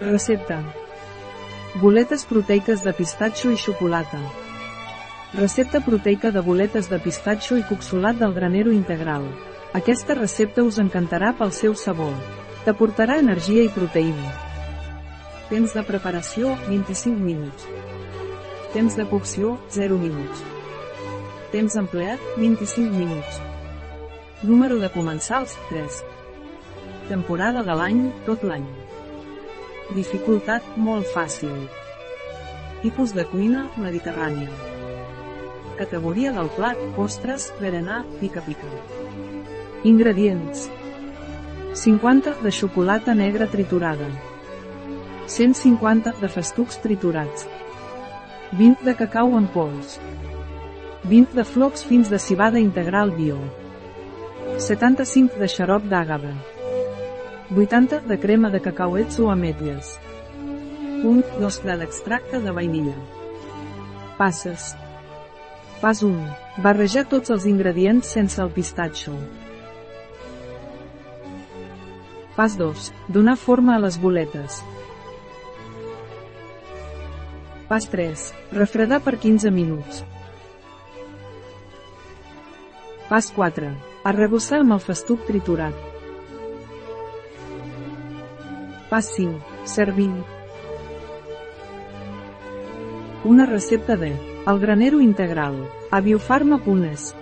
Recepta. Boletes proteiques de pistatxo i xocolata. Recepta proteica de boletes de pistatxo i coxolat del granero integral. Aquesta recepta us encantarà pel seu sabor. T'aportarà energia i proteïna. Temps de preparació, 25 minuts. Temps de cocció, 0 minuts. Temps empleat, 25 minuts. Número de comensals, 3. Temporada de l'any, tot l'any. Dificultat, molt fàcil. Tipus de cuina, mediterrània. Categoria del plat, postres, berenar, pica-pica. Ingredients. 50 de xocolata negra triturada. 150 de festucs triturats. 20 de cacau en pols. 20 de flocs fins de cibada integral bio. 75 de xarop d'àgave. 80 de crema de cacauets o ametlles. 1-2 gra d'extracte de vainilla. Passes. Pas 1. Barrejar tots els ingredients sense el pistatxo. Pas 2. Donar forma a les boletes. Pas 3. Refredar per 15 minuts. Pas 4. Arrebossar amb el festuc triturat. Pas 5. Servir. Una recepta de El granero integral, a biofarma.es.